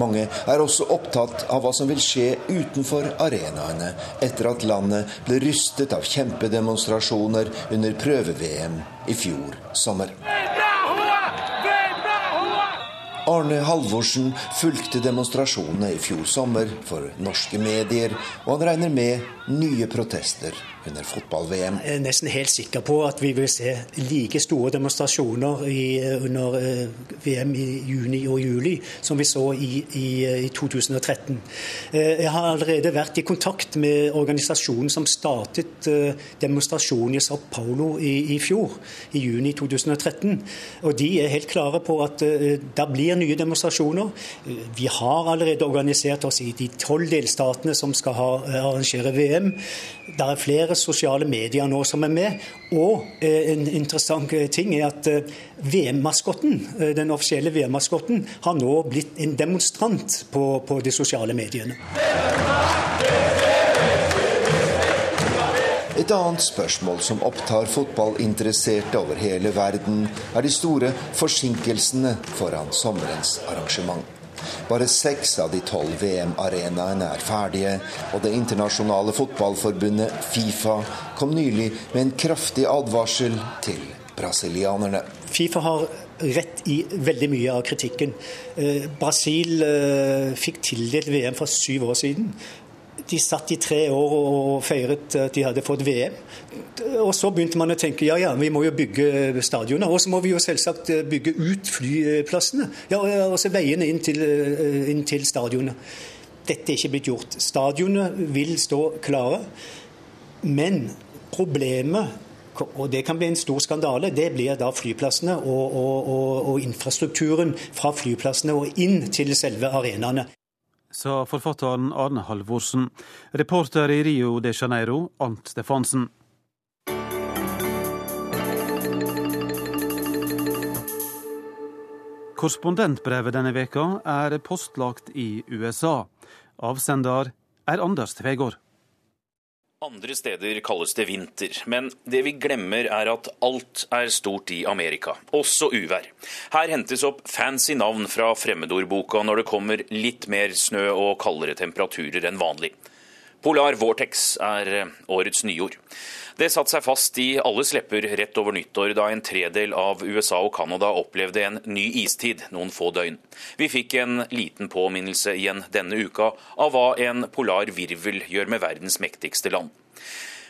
Mange er også opptatt av hva som vil skje utenfor arenaene etter at landet ble rystet av kjempedemonstrasjoner under prøve-VM i fjor sommer. Arne Halvorsen fulgte demonstrasjonene i fjor sommer for norske medier, og han regner med nye protester under fotball-VM. Jeg er nesten helt sikker på at vi vil se like store demonstrasjoner i, under eh, VM i juni og juli som vi så i, i, i, 2013. Eh, jeg har allerede vært i kontakt med organisasjonen som startet eh, demonstrasjonen i Sao Paulo i, i fjor, i juni 2013. Og de er helt klare på at det blir nye demonstrasjoner. Vi har allerede organisert oss i de tolv delstatene som skal ha, arrangere VM. Det er flere sosiale medier nå som er med. Og en interessant ting er at VM-maskotten, den offisielle VM-maskotten har nå blitt en demonstrant på, på de sosiale mediene. Et annet spørsmål som opptar fotballinteresserte over hele verden, er de store forsinkelsene foran sommerens arrangement. Bare seks av de tolv VM-arenaene er ferdige, og det internasjonale fotballforbundet Fifa kom nylig med en kraftig advarsel til brasilianerne. Fifa har rett i veldig mye av kritikken. Eh, Brasil eh, fikk tildelt VM for syv år siden de satt i tre år og feiret at de hadde fått VM. Og så begynte man å tenke ja, ja, vi må jo bygge stadioner. Og så må vi jo selvsagt bygge ut flyplassene. Ja, og så veiene inn til, inn til stadionet. Dette er ikke blitt gjort. Stadionene vil stå klare. Men problemet og det kan bli en stor skandale. Det blir da flyplassene og, og, og, og infrastrukturen fra flyplassene og inn til selve arenaene sa forfatteren Arne Halvorsen. Reporter i Rio de Janeiro, Arnt Stefansen. Korrespondentbrevet denne veka er postlagt i USA. Avsender er Anders Tvegård. Andre steder kalles det vinter, men det vi glemmer er at alt er stort i Amerika, også uvær. Her hentes opp fancy navn fra fremmedordboka når det kommer litt mer snø og kaldere temperaturer enn vanlig. Polar vortex er årets nyord. Det satte seg fast i alles lepper rett over nyttår, da en tredel av USA og Canada opplevde en ny istid noen få døgn. Vi fikk en liten påminnelse igjen denne uka av hva en polar virvel gjør med verdens mektigste land.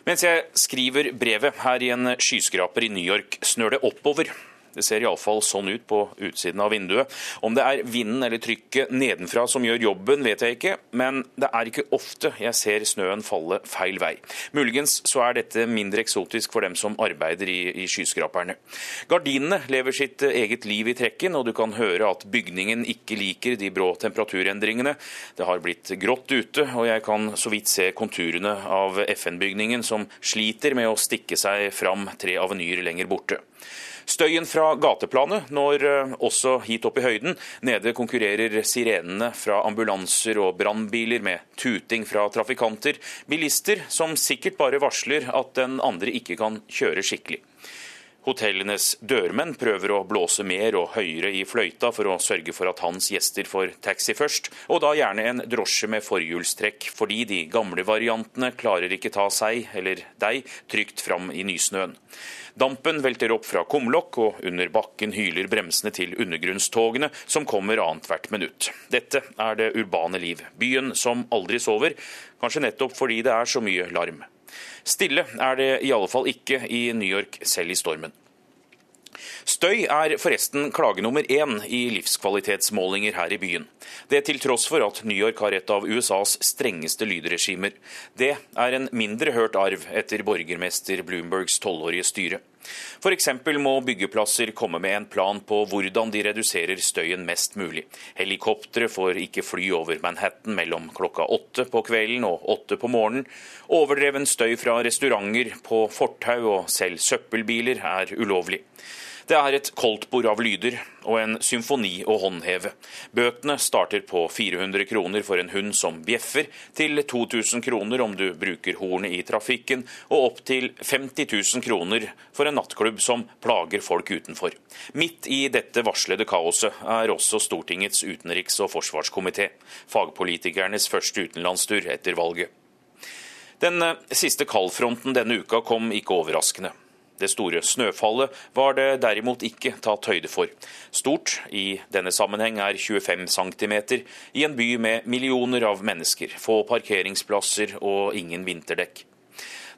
Mens jeg skriver brevet her i en skyskraper i New York, snør det oppover det ser iallfall sånn ut på utsiden av vinduet. Om det er vinden eller trykket nedenfra som gjør jobben, vet jeg ikke, men det er ikke ofte jeg ser snøen falle feil vei. Muligens så er dette mindre eksotisk for dem som arbeider i, i skyskraperne. Gardinene lever sitt eget liv i trekken, og du kan høre at bygningen ikke liker de brå temperaturendringene. Det har blitt grått ute, og jeg kan så vidt se konturene av FN-bygningen som sliter med å stikke seg fram tre avenyer lenger borte. Støyen fra gateplanet når eh, også hit opp i høyden. Nede konkurrerer sirenene fra ambulanser og brannbiler med tuting fra trafikanter. Bilister som sikkert bare varsler at den andre ikke kan kjøre skikkelig. Hotellenes dørmenn prøver å blåse mer og høyere i fløyta for å sørge for at hans gjester får taxi først, og da gjerne en drosje med forhjulstrekk, fordi de gamle variantene klarer ikke ta seg, eller deg, trygt fram i nysnøen. Dampen velter opp fra kumlokk, og under bakken hyler bremsene til undergrunnstogene, som kommer annethvert minutt. Dette er det urbane liv. Byen som aldri sover, kanskje nettopp fordi det er så mye larm. Stille er det i alle fall ikke i New York selv i stormen. Støy er forresten klage nummer én i livskvalitetsmålinger her i byen. Det til tross for at New York har et av USAs strengeste lydregimer. Det er en mindre hørt arv etter borgermester Bloombergs tolvårige styre. F.eks. må byggeplasser komme med en plan på hvordan de reduserer støyen mest mulig. Helikoptre får ikke fly over Manhattan mellom klokka åtte på kvelden og åtte på morgenen. Overdreven støy fra restauranter, på fortau og selv søppelbiler er ulovlig. Det er et koldtbord av lyder og en symfoni å håndheve. Bøtene starter på 400 kroner for en hund som bjeffer, til 2000 kroner om du bruker hornet i trafikken, og opp til 50 000 kroner for en nattklubb som plager folk utenfor. Midt i dette varslede kaoset er også Stortingets utenriks- og forsvarskomité, fagpolitikernes første utenlandstur etter valget. Den siste kaldfronten denne uka kom ikke overraskende. Det store snøfallet var det derimot ikke tatt høyde for. Stort i denne sammenheng er 25 cm i en by med millioner av mennesker, få parkeringsplasser og ingen vinterdekk.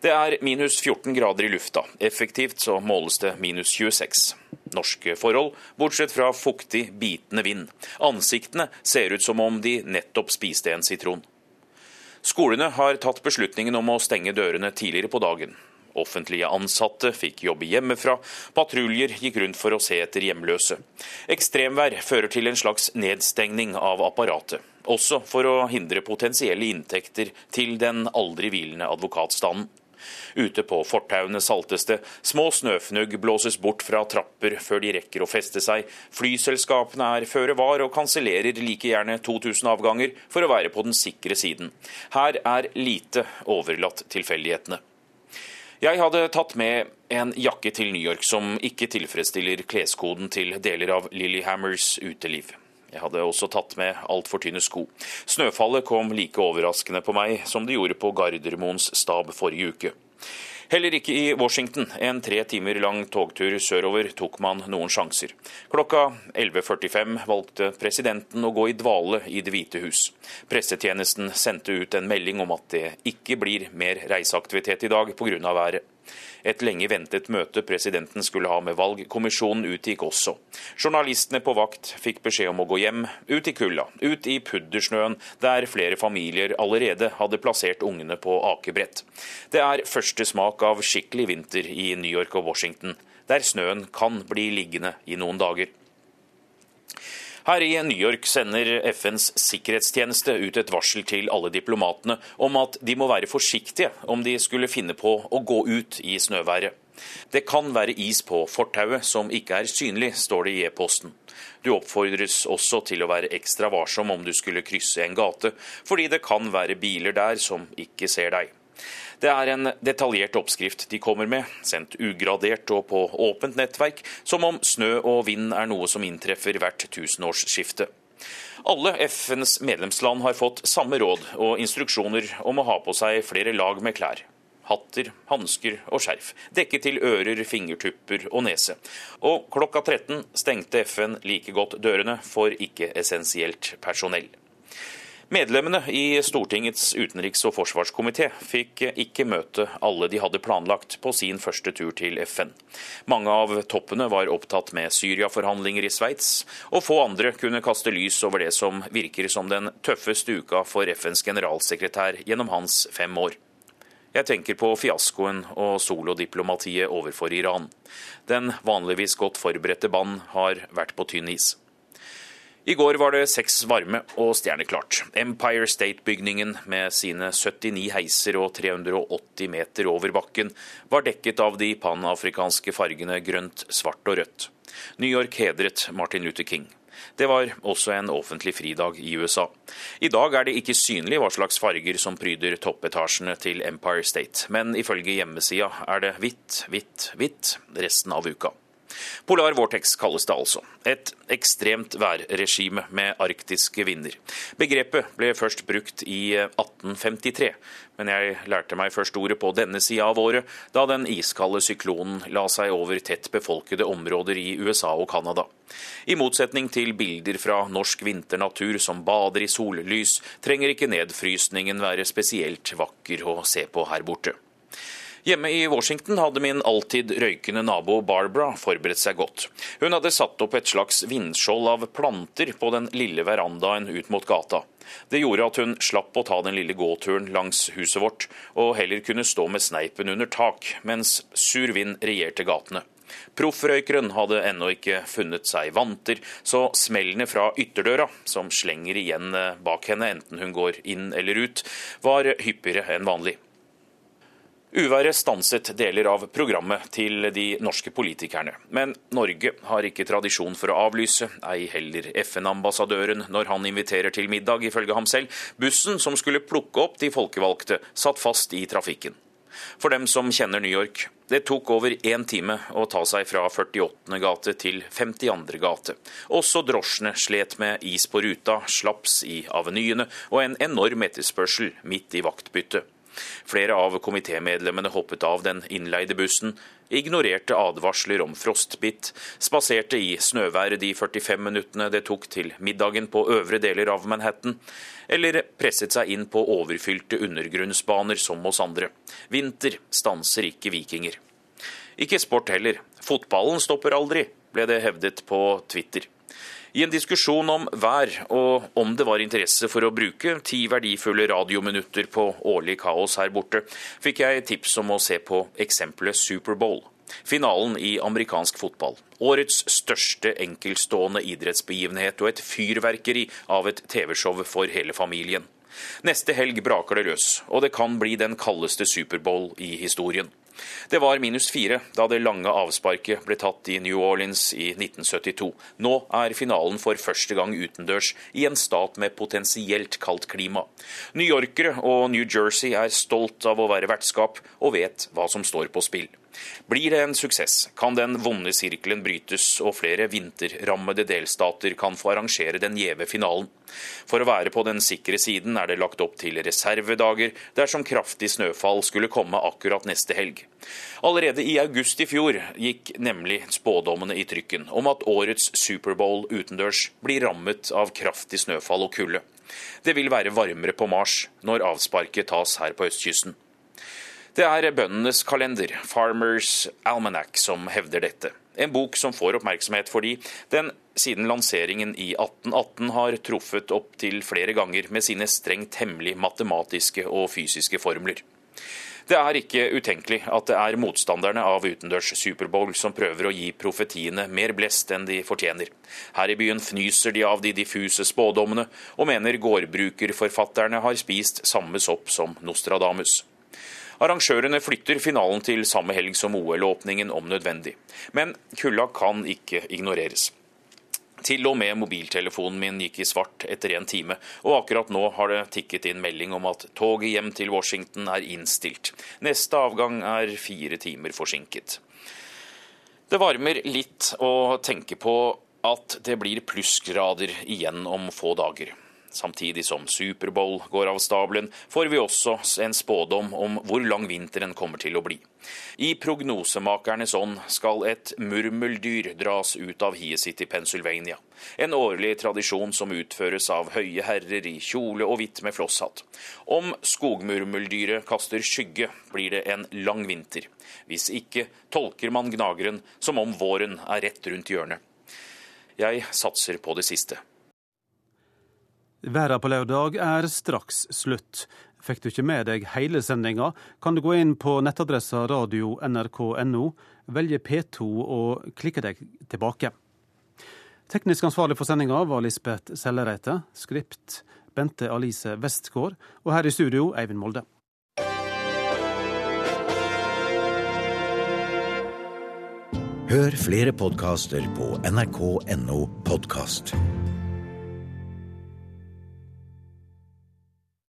Det er minus 14 grader i lufta. Effektivt så måles det minus 26. Norske forhold, bortsett fra fuktig, bitende vind. Ansiktene ser ut som om de nettopp spiste en sitron. Skolene har tatt beslutningen om å stenge dørene tidligere på dagen. Offentlige ansatte fikk jobbe hjemmefra, patruljer gikk rundt for å se etter hjemløse. Ekstremvær fører til en slags nedstengning av apparatet, også for å hindre potensielle inntekter til den aldri hvilende advokatstanden. Ute på fortauene saltes det, små snøfnugg blåses bort fra trapper før de rekker å feste seg, flyselskapene er føre var og kansellerer like gjerne 2000 avganger for å være på den sikre siden. Her er lite overlatt tilfeldighetene. Jeg hadde tatt med en jakke til New York som ikke tilfredsstiller kleskoden til deler av Lillyhammers uteliv. Jeg hadde også tatt med altfor tynne sko. Snøfallet kom like overraskende på meg som det gjorde på Gardermoens stab forrige uke. Heller ikke i Washington, en tre timer lang togtur sørover, tok man noen sjanser. Klokka 11.45 valgte presidenten å gå i dvale i Det hvite hus. Pressetjenesten sendte ut en melding om at det ikke blir mer reiseaktivitet i dag pga. været. Et lenge ventet møte presidenten skulle ha med valgkommisjonen utgikk også. Journalistene på vakt fikk beskjed om å gå hjem, ut i kulda, ut i puddersnøen, der flere familier allerede hadde plassert ungene på akebrett. Det er første smak av skikkelig vinter i New York og Washington, der snøen kan bli liggende i noen dager. Her i New York sender FNs sikkerhetstjeneste ut et varsel til alle diplomatene om at de må være forsiktige om de skulle finne på å gå ut i snøværet. Det kan være is på fortauet som ikke er synlig, står det i e-posten. Du oppfordres også til å være ekstra varsom om du skulle krysse en gate, fordi det kan være biler der som ikke ser deg. Det er en detaljert oppskrift de kommer med, sendt ugradert og på åpent nettverk, som om snø og vind er noe som inntreffer hvert tusenårsskifte. Alle FNs medlemsland har fått samme råd og instruksjoner om å ha på seg flere lag med klær. Hatter, hansker og skjerf, dekket til ører, fingertupper og nese. Og klokka 13 stengte FN like godt dørene for ikke-essensielt personell. Medlemmene i Stortingets utenriks- og forsvarskomité fikk ikke møte alle de hadde planlagt på sin første tur til FN. Mange av toppene var opptatt med Syria-forhandlinger i Sveits, og få andre kunne kaste lys over det som virker som den tøffeste uka for FNs generalsekretær gjennom hans fem år. Jeg tenker på fiaskoen og solodiplomatiet overfor Iran. Den vanligvis godt forberedte band har vært på tynn is. I går var det seks varme og stjerneklart. Empire State-bygningen med sine 79 heiser og 380 meter over bakken var dekket av de panafrikanske fargene grønt, svart og rødt. New York hedret Martin Luther King. Det var også en offentlig fridag i USA. I dag er det ikke synlig hva slags farger som pryder toppetasjene til Empire State, men ifølge hjemmesida er det hvitt, hvitt, hvitt resten av uka. Polar vortex kalles det altså. Et ekstremt værregime med arktiske vinder. Begrepet ble først brukt i 1853, men jeg lærte meg først ordet på denne sida av året, da den iskalde syklonen la seg over tett befolkede områder i USA og Canada. I motsetning til bilder fra norsk vinternatur som bader i sollys, trenger ikke nedfrysningen være spesielt vakker å se på her borte. Hjemme i Washington hadde min alltid røykende nabo Barbara forberedt seg godt. Hun hadde satt opp et slags vindskjold av planter på den lille verandaen ut mot gata. Det gjorde at hun slapp å ta den lille gåturen langs huset vårt, og heller kunne stå med sneipen under tak, mens sur vind regjerte gatene. Proffrøykeren hadde ennå ikke funnet seg vanter, så smellene fra ytterdøra, som slenger igjen bak henne enten hun går inn eller ut, var hyppigere enn vanlig. Uværet stanset deler av programmet til de norske politikerne. Men Norge har ikke tradisjon for å avlyse, ei heller FN-ambassadøren når han inviterer til middag, ifølge ham selv. Bussen som skulle plukke opp de folkevalgte, satt fast i trafikken. For dem som kjenner New York, det tok over én time å ta seg fra 48. gate til 52. gate. Også drosjene slet med is på ruta, slaps i avenyene og en enorm etterspørsel midt i vaktbyttet. Flere av komitémedlemmene hoppet av den innleide bussen, ignorerte advarsler om frostbitt, spaserte i snøværet de 45 minuttene det tok til middagen på øvre deler av Manhattan, eller presset seg inn på overfylte undergrunnsbaner som hos andre. Vinter stanser ikke vikinger. Ikke sport heller. Fotballen stopper aldri, ble det hevdet på Twitter. I en diskusjon om vær og om det var interesse for å bruke ti verdifulle radiominutter på årlig kaos her borte, fikk jeg tips om å se på eksempelet Superbowl. Finalen i amerikansk fotball. Årets største enkeltstående idrettsbegivenhet og et fyrverkeri av et TV-show for hele familien. Neste helg braker det løs, og det kan bli den kaldeste Superbowl i historien. Det var minus fire da det lange avsparket ble tatt i New Orleans i 1972. Nå er finalen for første gang utendørs i en stat med potensielt kaldt klima. Newyorkere og New Jersey er stolt av å være vertskap og vet hva som står på spill. Blir det en suksess, kan den vonde sirkelen brytes, og flere vinterrammede delstater kan få arrangere den gjeve finalen. For å være på den sikre siden er det lagt opp til reservedager dersom kraftig snøfall skulle komme akkurat neste helg. Allerede i august i fjor gikk nemlig spådommene i trykken om at årets Superbowl utendørs blir rammet av kraftig snøfall og kulde. Det vil være varmere på Mars når avsparket tas her på østkysten. Det er bøndenes kalender, Farmers Almanac, som hevder dette. En bok som får oppmerksomhet fordi den siden lanseringen i 1818 har truffet opptil flere ganger med sine strengt hemmelige matematiske og fysiske formler. Det er ikke utenkelig at det er motstanderne av utendørs Superbowl som prøver å gi profetiene mer blest enn de fortjener. Her i byen fnyser de av de diffuse spådommene, og mener gårdbrukerforfatterne har spist samme sopp som Nostradamus. Arrangørene flytter finalen til samme helg som OL-åpningen om nødvendig. Men kulda kan ikke ignoreres. Til og med mobiltelefonen min gikk i svart etter en time, og akkurat nå har det tikket inn melding om at toget hjem til Washington er innstilt. Neste avgang er fire timer forsinket. Det varmer litt å tenke på at det blir plussgrader igjen om få dager. Samtidig som Superbowl går av stabelen, får vi også en spådom om hvor lang vinteren kommer til å bli. I prognosemakernes ånd skal et murmeldyr dras ut av hiet sitt i Pennsylvania. En årlig tradisjon som utføres av høye herrer i kjole og hvitt med flosshatt. Om skogmurmeldyret kaster skygge, blir det en lang vinter. Hvis ikke tolker man gnageren som om våren er rett rundt hjørnet. Jeg satser på det siste. Verda på lørdag er straks slutt. Fikk du ikke med deg hele sendinga, kan du gå inn på nettadressa radio.nrk.no, velge P2 og klikke deg tilbake. Teknisk ansvarlig for sendinga var Lisbeth Sellereite. Skript Bente Alice Westgård. Og her i studio Eivind Molde. Hør flere podkaster på nrk.no podkast.